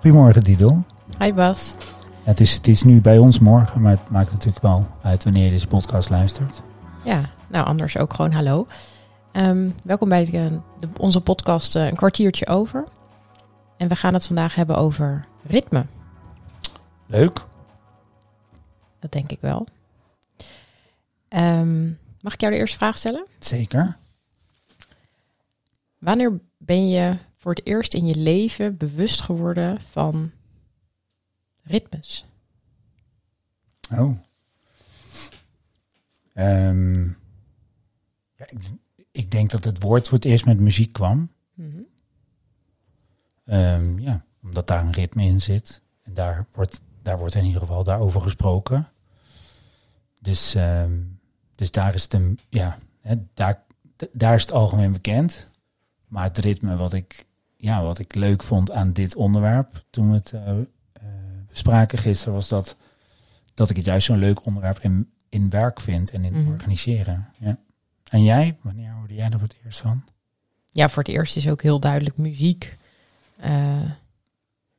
Goedemorgen Didel. Hi Bas. Het is, het is nu bij ons morgen, maar het maakt natuurlijk wel uit wanneer je deze podcast luistert. Ja, nou anders ook gewoon hallo. Ehm, welkom bij de, de, onze podcast uh, Een kwartiertje over. En we gaan het vandaag hebben over ritme. Leuk. Dat denk ik wel. Um, mag ik jou de eerste vraag stellen? Zeker. Wanneer ben je voor het eerst in je leven bewust geworden van ritmes? Oh. Um, ja, ik, ik, denk dat het woord voor het eerst met muziek kwam. Mm -hmm. um, ja, omdat daar een ritme in zit. En daar wordt, daar wordt in ieder geval daarover gesproken. Dus, um, dus daar is het, ja, hè, daar, daar is het algemeen bekend. Maar het ritme wat ik, ja, wat ik leuk vond aan dit onderwerp toen we het uh, uh, bespraken gisteren, was dat, dat ik het juist zo'n leuk onderwerp in, in werk vind en in mm -hmm. organiseren. Ja. En jij, wanneer hoorde jij er voor het eerst van? Ja, voor het eerst is ook heel duidelijk muziek. Uh,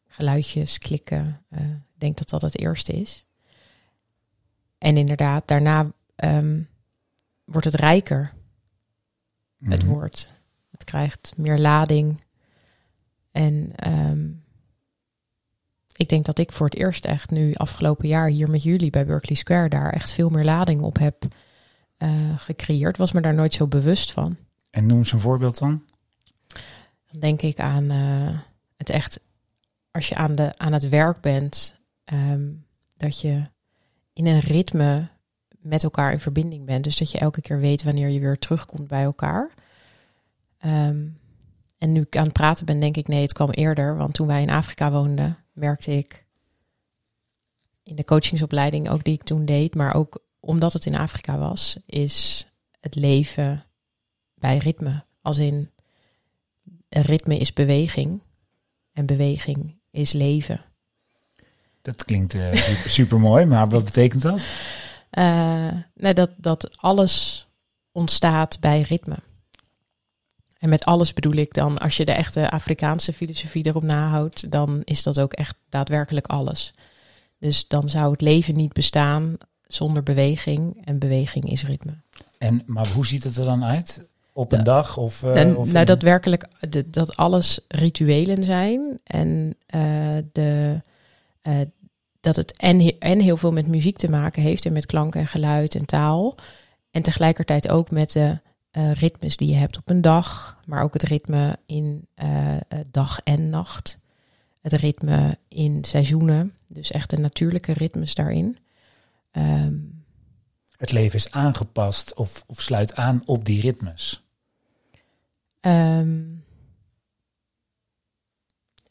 geluidjes, klikken. ik denk dat dat het eerste is. En inderdaad, daarna um, wordt het rijker, mm -hmm. het woord. Het krijgt meer lading. En um, ik denk dat ik voor het eerst echt nu afgelopen jaar hier met jullie bij Berkeley Square daar echt veel meer lading op heb uh, gecreëerd. Was me daar nooit zo bewust van. En noem eens een voorbeeld dan. Dan denk ik aan uh, het echt, als je aan, de, aan het werk bent, um, dat je in een ritme met elkaar in verbinding bent. Dus dat je elke keer weet wanneer je weer terugkomt bij elkaar. Um, en nu ik aan het praten ben, denk ik nee, het kwam eerder. Want toen wij in Afrika woonden, merkte ik in de coachingsopleiding ook die ik toen deed, maar ook omdat het in Afrika was, is het leven bij ritme. Als in een ritme is beweging en beweging is leven. Dat klinkt uh, super mooi, maar wat betekent dat? Uh, nee, dat, dat alles ontstaat bij ritme. En met alles bedoel ik dan, als je de echte Afrikaanse filosofie erop nahoudt, dan is dat ook echt daadwerkelijk alles. Dus dan zou het leven niet bestaan zonder beweging en beweging is ritme. En, maar hoe ziet het er dan uit? Op een dag of, uh, en, of nou, daadwerkelijk de, dat alles rituelen zijn en uh, de, uh, dat het en, en heel veel met muziek te maken heeft en met klank en geluid en taal. En tegelijkertijd ook met de uh, ritmes die je hebt op een dag, maar ook het ritme in uh, dag en nacht. Het ritme in seizoenen, dus echt de natuurlijke ritmes daarin. Um, het leven is aangepast of, of sluit aan op die ritmes? Um,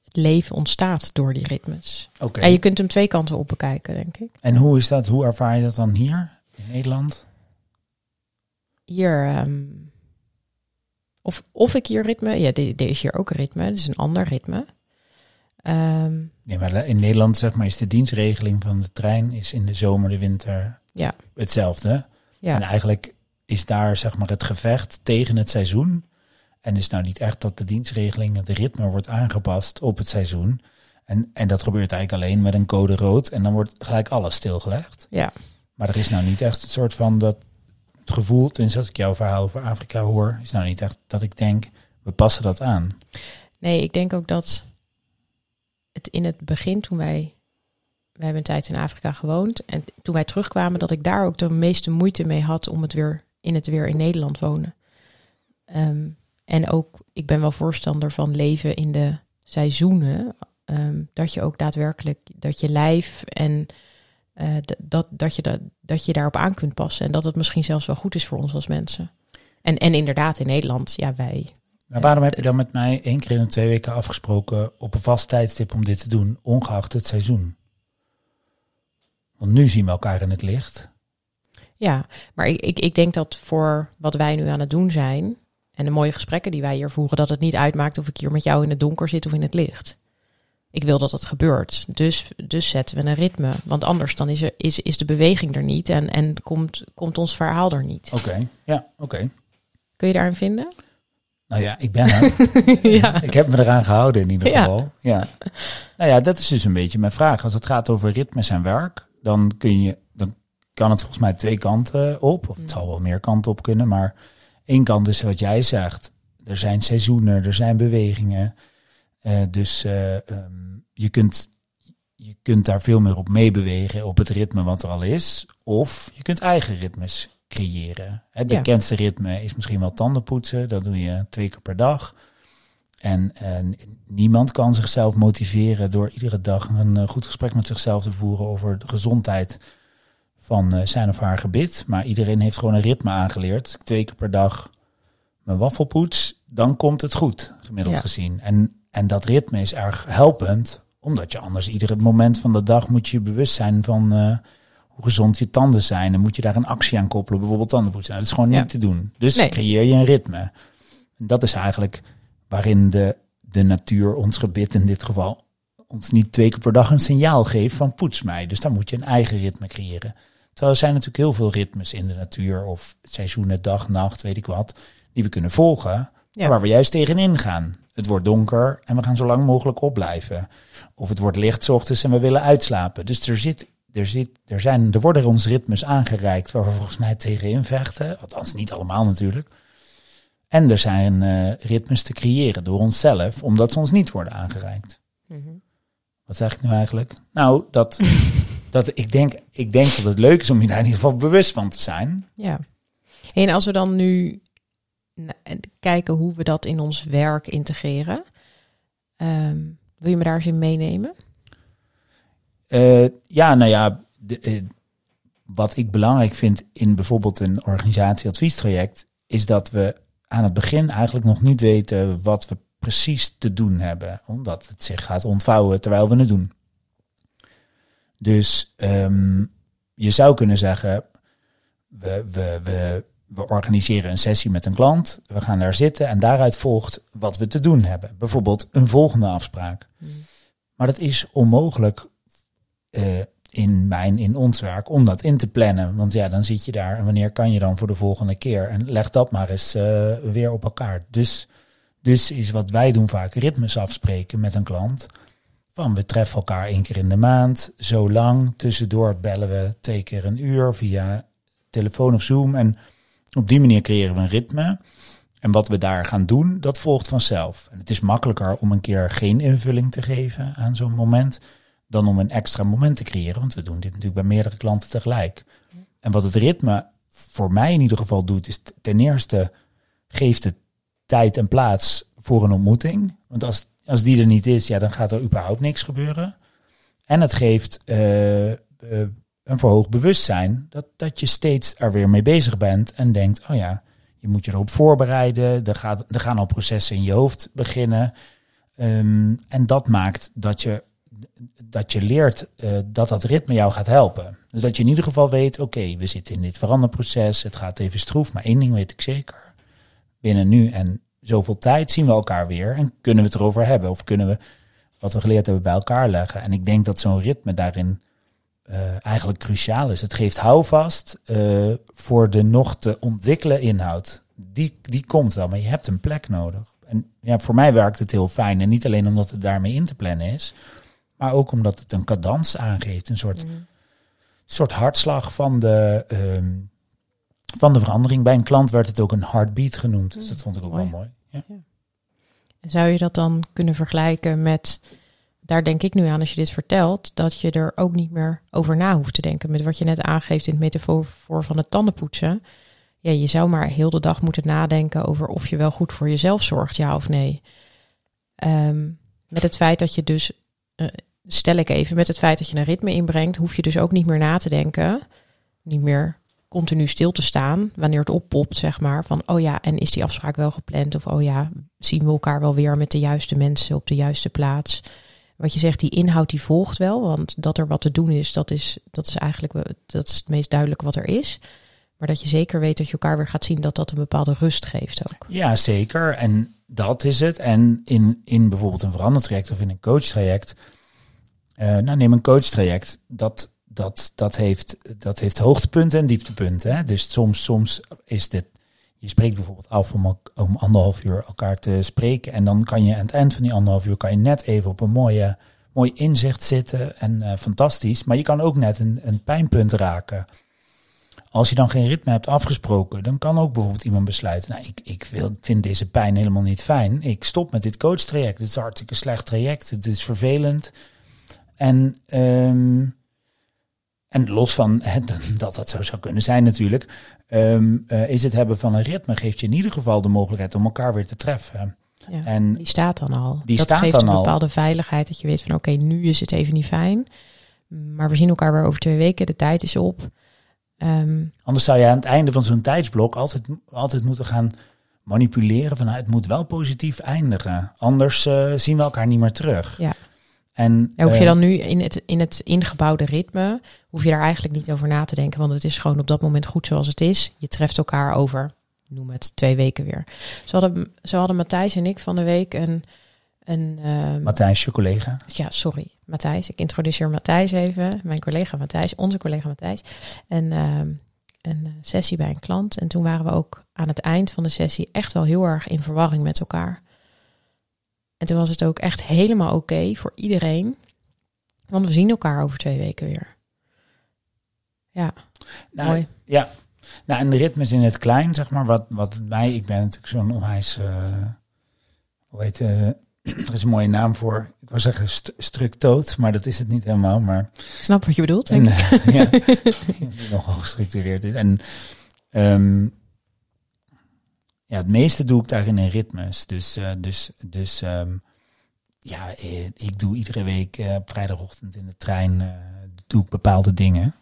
het leven ontstaat door die ritmes. Okay. En je kunt hem twee kanten op bekijken, denk ik. En hoe is dat? Hoe ervaar je dat dan hier in Nederland? Hier. Um, of, of ik hier ritme. Ja, er is hier ook een ritme. Het is een ander ritme. Um, nee, maar in Nederland zeg maar is de dienstregeling van de trein is in de zomer, de winter ja. hetzelfde. Ja. En eigenlijk is daar zeg maar het gevecht tegen het seizoen. En is nou niet echt dat de dienstregeling, het ritme wordt aangepast op het seizoen. En, en dat gebeurt eigenlijk alleen met een code rood. En dan wordt gelijk alles stilgelegd. Ja. Maar er is nou niet echt het soort van dat het gevoel, tenzij als ik jouw verhaal over Afrika hoor, is nou niet echt dat ik denk, we passen dat aan. Nee, ik denk ook dat het in het begin, toen wij, wij hebben een tijd in Afrika gewoond, en toen wij terugkwamen, dat ik daar ook de meeste moeite mee had om het weer in het weer in Nederland wonen. Um, en ook, ik ben wel voorstander van leven in de seizoenen, um, dat je ook daadwerkelijk, dat je lijf en uh, dat, dat, je dat, dat je daarop aan kunt passen. En dat het misschien zelfs wel goed is voor ons als mensen. En, en inderdaad, in Nederland, ja, wij. Maar waarom heb je dan met mij één keer in de twee weken afgesproken op een vast tijdstip om dit te doen, ongeacht het seizoen? Want nu zien we elkaar in het licht. Ja, maar ik, ik, ik denk dat voor wat wij nu aan het doen zijn en de mooie gesprekken die wij hier voeren, dat het niet uitmaakt of ik hier met jou in het donker zit of in het licht. Ik wil dat het gebeurt. Dus, dus zetten we een ritme. Want anders dan is, er, is, is de beweging er niet en, en komt, komt ons verhaal er niet. Oké, okay. ja, oké. Okay. Kun je daarin vinden? Nou ja, ik ben er. ja. Ik heb me eraan gehouden in ieder geval. Ja. Nou ja, dat is dus een beetje mijn vraag. Als het gaat over ritmes en werk, dan kun je, dan kan het volgens mij twee kanten op. Of het mm. zal wel meer kanten op kunnen. Maar één kant is wat jij zegt. Er zijn seizoenen, er zijn bewegingen. Uh, dus uh, um, je, kunt, je kunt daar veel meer op meebewegen, op het ritme wat er al is. Of je kunt eigen ritmes creëren. Het bekendste ritme is misschien wel tandenpoetsen. Dat doe je twee keer per dag. En, niemand kan zichzelf motiveren door iedere dag een eh, goed gesprek met zichzelf te voeren over de gezondheid van zijn of haar gebit. Maar iedereen heeft gewoon een ritme aangeleerd. Twee keer per dag mijn waffelpoets, dan komt het goed, gemiddeld gezien. En, en dat ritme is erg helpend, omdat je anders iedere moment van de dag moet je bewust zijn van uh, hoe gezond je tanden zijn. En moet je daar een actie aan koppelen, bijvoorbeeld tandenpoetsen. Nou, dat is gewoon niet te doen. Dus creëer je een ritme. En dat is eigenlijk waarin de, de natuur, ons gebit in dit geval, ons niet twee keer per dag een signaal geeft van poets mij. Dus dan moet je een eigen ritme creëren. Terwijl er zijn natuurlijk heel veel ritmes in de natuur of seizoenen, dag, nacht, weet ik wat, die we kunnen volgen, waar we juist tegenin gaan. Het wordt donker en we gaan zo lang mogelijk opblijven. Of het wordt licht ochtends en we willen uitslapen. Dus er zit er, zit, er, zijn, er worden ons ritmes aangereikt waar we volgens mij tegenin vechten. Althans, niet allemaal natuurlijk. En er zijn uh, ritmes te creëren door onszelf, omdat ze ons niet worden aangereikt. Mm Wat zeg ik nu eigenlijk? Nou, dat, dat ik, denk, ik denk dat het leuk is om je daar in ieder geval bewust van te zijn. Ja. En als we dan nu kijken hoe we dat in ons werk integreren, um, wil je me daar eens in meenemen? Uh, ja, nou ja, de, uh, wat ik belangrijk vind in bijvoorbeeld een organisatieadviestraject, is dat we aan het begin eigenlijk nog niet weten wat we precies te doen hebben, omdat het zich gaat ontvouwen terwijl we het doen. Dus um, je zou kunnen zeggen, we, we, we, we organiseren een sessie met een klant, we gaan daar zitten en daaruit volgt wat we te doen hebben. Bijvoorbeeld een volgende afspraak. Hmm. Maar dat is onmogelijk uh, in mijn, in ons werk, om dat in te plannen. Want ja, dan zit je daar en wanneer kan je dan voor de volgende keer? En leg dat maar eens uh, weer op elkaar. Dus, dus is wat wij doen vaak ritmes afspreken met een klant. Van we treffen elkaar één keer in de maand, zo lang. Tussendoor bellen we twee keer een uur via telefoon of Zoom. En op die manier creëren we een ritme. En wat we daar gaan doen, dat volgt vanzelf. En het is makkelijker om een keer geen invulling te geven aan zo'n moment dan om een extra moment te creëren. Want we doen dit natuurlijk bij meerdere klanten tegelijk. En wat het ritme voor mij in ieder geval doet, is ten eerste geeft het tijd en plaats voor een ontmoeting. Want als, als die er niet is, ja, dan gaat er überhaupt niks gebeuren. En het geeft uh, uh, een verhoogd bewustzijn dat, dat je steeds er weer mee bezig bent en denkt, oh ja, je moet je erop voorbereiden. Er, gaat, er gaan al processen in je hoofd beginnen. Um, en dat maakt dat je dat je leert uh, dat dat ritme jou gaat helpen. Dus dat je in ieder geval weet, oké, we zitten in dit veranderproces, het gaat even stroef, maar één ding weet ik zeker. Binnen nu en zoveel tijd zien we elkaar weer en kunnen we het erover hebben. Of kunnen we wat we geleerd hebben bij elkaar leggen. En ik denk dat zo'n ritme daarin uh, eigenlijk cruciaal is. Het geeft houvast uh, voor de nog te ontwikkelen inhoud. Die, die komt wel, maar je hebt een plek nodig. En ja, voor mij werkt het heel fijn. En niet alleen omdat het daarmee in te plannen is, maar ook omdat het een cadans aangeeft. Een soort, mm. soort hartslag van de, um, van de verandering. Bij een klant werd het ook een heartbeat genoemd. Dus dat vond ik ook wel mooi. Ja. ja. Zou je dat dan kunnen vergelijken met, daar denk ik nu aan als je dit vertelt, dat je er ook niet meer over na hoeft te denken. Met wat je net aangeeft in het metafoor van het tandenpoetsen. Ja, je zou maar heel de dag moeten nadenken over of je wel goed voor jezelf zorgt, ja of nee. Um, met het feit dat je dus uh, stel ik even, met het feit dat je een ritme inbrengt, hoef je dus ook niet meer na te denken. Niet meer continu stil te staan wanneer het oppopt, zeg maar. Van, oh ja, en is die afspraak wel gepland? Of, oh ja, zien we elkaar wel weer met de juiste mensen op de juiste plaats? Wat je zegt, die inhoud die volgt wel. Want dat er wat te doen is, dat is, dat is eigenlijk dat is het meest duidelijke wat er is. Maar dat je zeker weet dat je elkaar weer gaat zien, dat dat een bepaalde rust geeft ook. Ja, zeker. En dat is het. En in, in bijvoorbeeld een verandertraject of in een coachtraject uh, nou, neem een coachtraject. Dat, dat, dat, heeft, dat heeft hoogtepunten en dieptepunten. Hè? Dus soms, soms is dit je spreekt bijvoorbeeld af om, om anderhalf uur elkaar te spreken. En dan kan je aan het eind van die anderhalf uur kan je net even op een mooie, mooi inzicht zitten. En uh, fantastisch. Maar je kan ook net een, een pijnpunt raken. Als je dan geen ritme hebt afgesproken, dan kan ook bijvoorbeeld iemand besluiten. Nou, ik, ik wil, vind deze pijn helemaal niet fijn. Ik stop met dit coachtraject. Het is een hartstikke slecht traject. Het is vervelend. En um, en los van dat dat zo zou kunnen zijn natuurlijk, ehm, eh, is het hebben van een ritme geeft je in ieder geval de mogelijkheid om elkaar weer te treffen. Ja, en die staat dan al. Die dat staat geeft dan een al. bepaalde veiligheid dat je weet van oké, nu is het even niet fijn. Maar we zien elkaar weer over twee weken, de tijd is op. Ehm, Anders zou je aan het einde van zo'n tijdsblok altijd, altijd moeten gaan manipuleren van nou, het moet wel positief eindigen. Anders uh, zien we elkaar niet meer terug. Ja. En, hoef je eh, dan nu in het, in het ingebouwde ritme, hoef je daar eigenlijk niet over na te denken, want het is gewoon op dat moment goed zoals het is. Je treft elkaar over, noem het, twee weken weer. Zo hadden, zo hadden Matthijs en ik van de week een... een uh, Matthijs, je collega? Ja, sorry, Matthijs. Ik introduceer Matthijs even, mijn collega Matthijs, onze collega Matthijs. En uh, een sessie bij een klant. En toen waren we ook aan het eind van de sessie echt wel heel erg in verwarring met elkaar. En toen was het ook echt helemaal oké voor iedereen. Want we zien elkaar over twee weken weer. Ja, nou, mooi. Ja, nou en de ritmes in het klein, zeg maar, wat, wat mij, ik ben natuurlijk zo'n onwijs, uh, hoe heet, uh, er is een mooie naam voor, ik wil zeggen st structoot, maar dat is het niet helemaal, maar... Ik snap wat je bedoelt, en, denk ik. Uh, ja, die nogal gestructureerd is. En um, ja, het meeste doe ik daarin in ritmes. Dus, uh, dus, dus um, ja, ik doe iedere week uh, op vrijdagochtend in de trein uh, doe ik bepaalde dingen.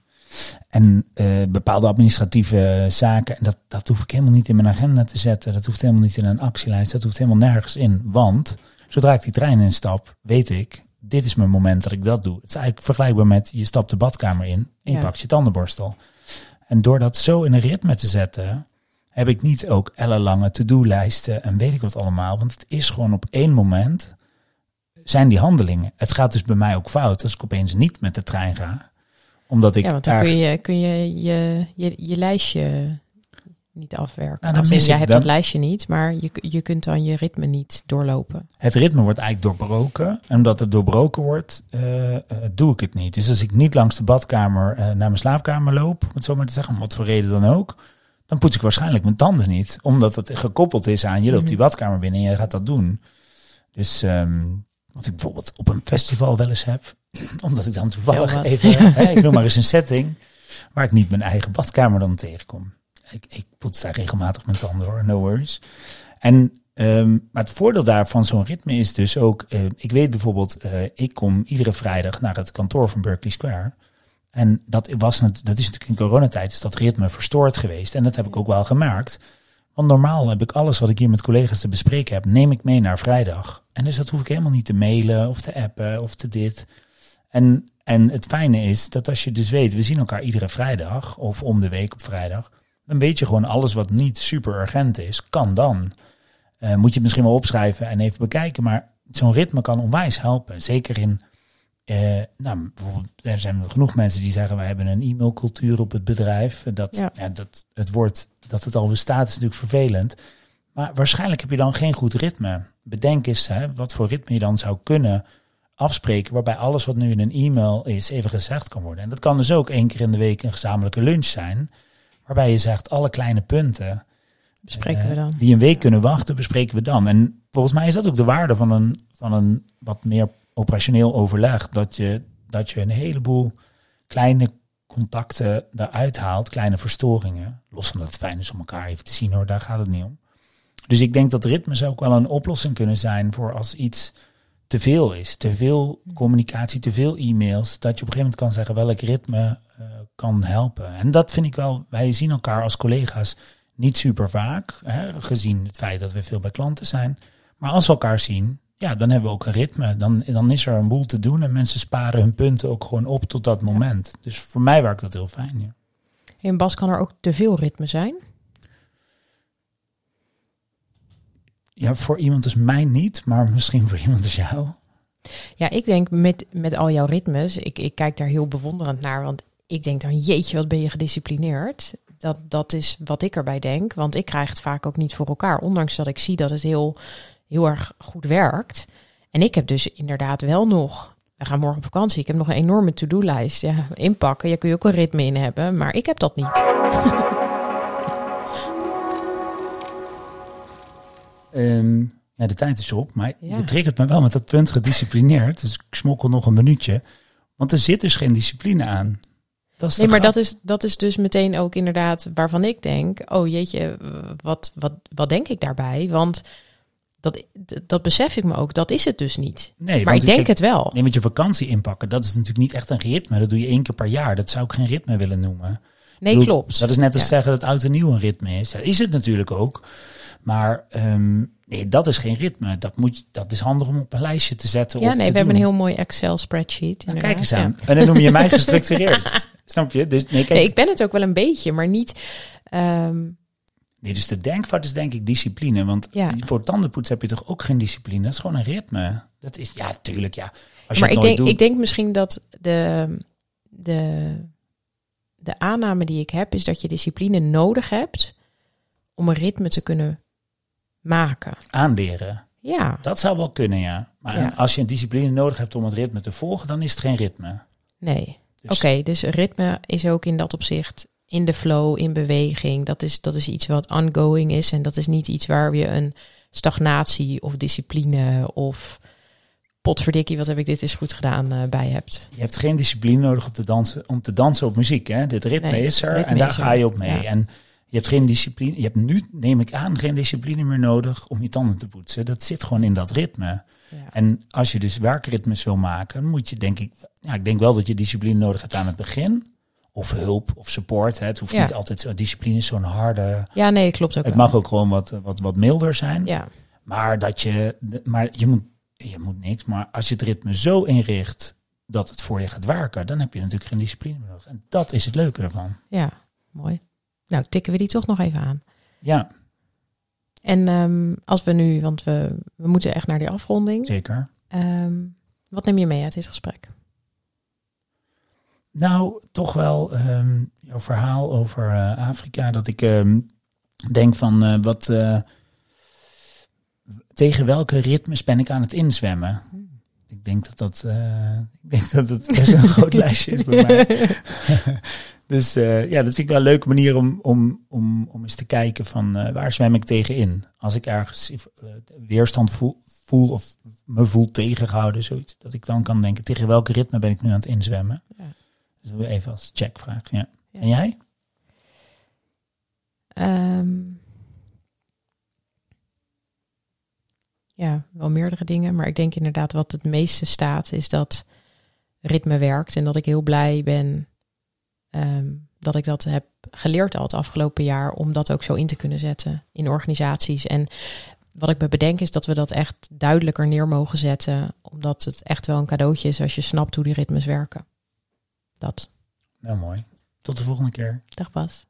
En bepaalde administratieve zaken. En dat, dat hoef ik helemaal niet in mijn agenda te zetten. Dat hoeft helemaal niet in een actielijst. Dat hoeft helemaal nergens in. Want zodra ik die trein instap, weet ik, dit is mijn moment dat ik dat doe. Het is eigenlijk vergelijkbaar met je stapt de badkamer in en je Ja. pakt je tandenborstel. En door dat zo in een ritme te zetten, heb ik niet ook ellenlange to-do-lijsten en weet ik wat allemaal. Want het is gewoon op één moment zijn die handelingen. Het gaat dus bij mij ook fout als ik opeens niet met de trein ga. Omdat ik Ja, want dan daar... kun je kun je, je, je, je lijstje niet afwerken. Nou, dan Als mis jij ik- hebt dat lijstje niet, maar je, je kunt dan je ritme niet doorlopen. Het ritme wordt eigenlijk doorbroken. En omdat het doorbroken wordt, eh, eh, doe ik het niet. Dus als ik niet langs de badkamer eh, naar mijn slaapkamer loop, om het zo maar te zeggen, om wat voor reden dan ook, dan poets ik waarschijnlijk mijn tanden niet. Omdat het gekoppeld is aan je loopt die badkamer binnen en je gaat dat doen. Dus ehm, wat ik bijvoorbeeld op een festival wel eens heb, omdat ik dan toevallig even, hè, ik noem maar eens een setting, waar ik niet mijn eigen badkamer dan tegenkom. Ik, ik poets daar regelmatig mijn tanden hoor, no worries. En ehm, maar het voordeel daarvan zo'n ritme is dus ook, eh, ik weet bijvoorbeeld, eh, ik kom iedere vrijdag naar het kantoor van Berkeley Square. En dat was dat is natuurlijk in coronatijd is dat ritme verstoord geweest. En dat heb ik ook wel gemerkt. Want normaal heb ik alles wat ik hier met collega's te bespreken heb, neem ik mee naar vrijdag. En dus dat hoef ik helemaal niet te mailen of te appen of te dit. En, en het fijne is dat als je dus weet, we zien elkaar iedere vrijdag of om de week op vrijdag. Dan weet je gewoon alles wat niet super urgent is, kan dan. Eh, moet je het misschien wel opschrijven en even bekijken. Maar zo'n ritme kan onwijs helpen. Zeker in, eh, nou, bijvoorbeeld, er zijn genoeg mensen die zeggen, we hebben een e-mailcultuur op het bedrijf. Dat, Ja. ja. dat het woord dat het al bestaat is natuurlijk vervelend. Maar waarschijnlijk heb je dan geen goed ritme. Bedenk eens hè, wat voor ritme je dan zou kunnen afspreken, waarbij alles wat nu in een e-mail is even gezegd kan worden. En dat kan dus ook één keer in de week een gezamenlijke lunch zijn, waarbij je zegt alle kleine punten Bespreken eh, we dan. die een week kunnen wachten, bespreken we dan. En volgens mij is dat ook de waarde van een, van een wat meer operationeel overleg. Dat je, dat je een heleboel kleine contacten eruit haalt, kleine verstoringen. Los van dat het fijn is om elkaar even te zien hoor, daar gaat het niet om. Dus ik denk dat ritmes ook wel een oplossing kunnen zijn voor als iets te veel is. Te veel communicatie, te veel e-mails. Dat je op een gegeven moment kan zeggen welk ritme eh, kan helpen. En dat vind ik wel, wij zien elkaar als collega's niet super vaak, hè, gezien het feit dat we veel bij klanten zijn. Maar als we elkaar zien, ja, dan hebben we ook een ritme. Dan, dan is er een boel te doen en mensen sparen hun punten ook gewoon op tot dat moment. Dus voor mij werkt dat heel fijn. Ja. In Bas kan er ook te veel ritme zijn. ja, voor iemand als mij niet, maar misschien voor iemand als jou. Ja, ik denk met, met al jouw ritmes, ik, ik kijk daar heel bewonderend naar, want ik denk dan, jeetje, wat ben je gedisciplineerd. Dat, dat is wat ik erbij denk. Want ik krijg het vaak ook niet voor elkaar. Ondanks dat ik zie dat het heel, heel erg goed werkt. En ik heb dus inderdaad wel nog. We gaan morgen op vakantie. Ik heb nog een enorme to-do-lijst. Ja, inpakken. Je kun je ook een ritme in hebben. Maar ik heb dat niet. Ja, de tijd is op, maar Ja. je triggert me wel met dat punt gedisciplineerd. Dus ik smokkel nog een minuutje. Want er zit dus geen discipline aan. Dat is Nee, maar grap. dat is, dat is dus meteen ook inderdaad waarvan ik denk: oh jeetje, wat, wat, wat denk ik daarbij? Want dat, dat besef ik me ook, dat is het dus niet. Nee, maar ik denk kijk, het wel. Nee, want je vakantie inpakken, dat is natuurlijk niet echt een ritme. Dat doe je één keer per jaar. Dat zou ik geen ritme willen noemen. Nee, bedoel, klopt. Dat is net als Ja. zeggen dat oud en nieuw een ritme is. Dat is het natuurlijk ook. Maar ehm, nee, dat is geen ritme. Dat, moet, dat is handig om op een lijstje te zetten. Ja, of nee, we hebben een heel mooi Excel-spreadsheet. Nou, kijk eens Ja. aan. En dan noem je mij gestructureerd. Snap je? Dus, nee, kijk, Nee, ik ben het ook wel een beetje, maar niet. ehm, nee, dus de denkfout is denk ik discipline. Want Ja. voor tandenpoets heb je toch ook geen discipline? Dat is gewoon een ritme. Dat is, ja, tuurlijk, ja. Als je maar het ik nooit denk, doet. ik denk misschien dat de, de, de aanname die ik heb, is dat je discipline nodig hebt om een ritme te kunnen maken. aanleren. Ja, Dat zou wel kunnen, ja. Maar Ja. als je een discipline nodig hebt om het ritme te volgen, dan is het geen ritme. nee. Dus- Oké, dus ritme is ook in dat opzicht in de flow, in beweging. Dat is, dat is iets wat ongoing is en dat is niet iets waar je een stagnatie of discipline of potverdikkie, wat heb ik dit eens goed gedaan eh, bij hebt. Je hebt geen discipline nodig om te dansen, om te dansen op muziek. Hè? Dit ritme Nee, is er ritme en daar is er. ga je op mee. Ja. En je hebt geen discipline. Je hebt nu, neem ik aan, geen discipline meer nodig om je tanden te poetsen. Dat zit gewoon in dat ritme. Ja. En als je dus werkritmes wil maken, moet je denk ik, ja, ik denk wel dat je discipline nodig hebt aan het begin. Of hulp of support. Hè. Het hoeft Ja. niet altijd zo. Discipline is zo'n harde. ja, nee, klopt ook Het wel. mag ook gewoon wat, wat, wat milder zijn. Ja, Maar dat je, maar je moet, je moet niks. Maar als je het ritme zo inricht dat het voor je gaat werken, dan heb je natuurlijk geen discipline meer nodig. En dat is het leuke ervan. ja, mooi. Nou, tikken we die toch nog even aan. Ja, En ehm, als we nu, want we, we moeten echt naar die afronding. zeker. Ehm, wat neem je mee uit dit gesprek? Nou, toch wel ehm, jouw verhaal over eh, Afrika. Dat ik ehm, denk van eh, wat. eh, tegen welke ritmes ben ik aan het inzwemmen? Ik denk dat dat, ik denk dat het best een groot lijstje is bij mij. dus ja, dat vind ik wel een leuke manier om, om, om, om eens te kijken van waar zwem ik tegen in. Als ik ergens weerstand voel, voel of me voel tegengehouden, zoiets. Dat ik dan kan denken, tegen welke ritme ben ik nu aan het inzwemmen? Ja. Even als checkvraag. Ja. Ja. En jij? Ehm, ja, wel meerdere dingen. Maar ik denk inderdaad wat het meeste staat is dat ritme werkt. En dat ik heel blij ben ehm, dat ik dat heb geleerd al het afgelopen jaar. Om dat ook zo in te kunnen zetten in organisaties. En wat ik me bedenk is dat we dat echt duidelijker neer mogen zetten. Omdat het echt wel een cadeautje is als je snapt hoe die ritmes werken. Dat. Nou, mooi. Tot de volgende keer. Dag Bas.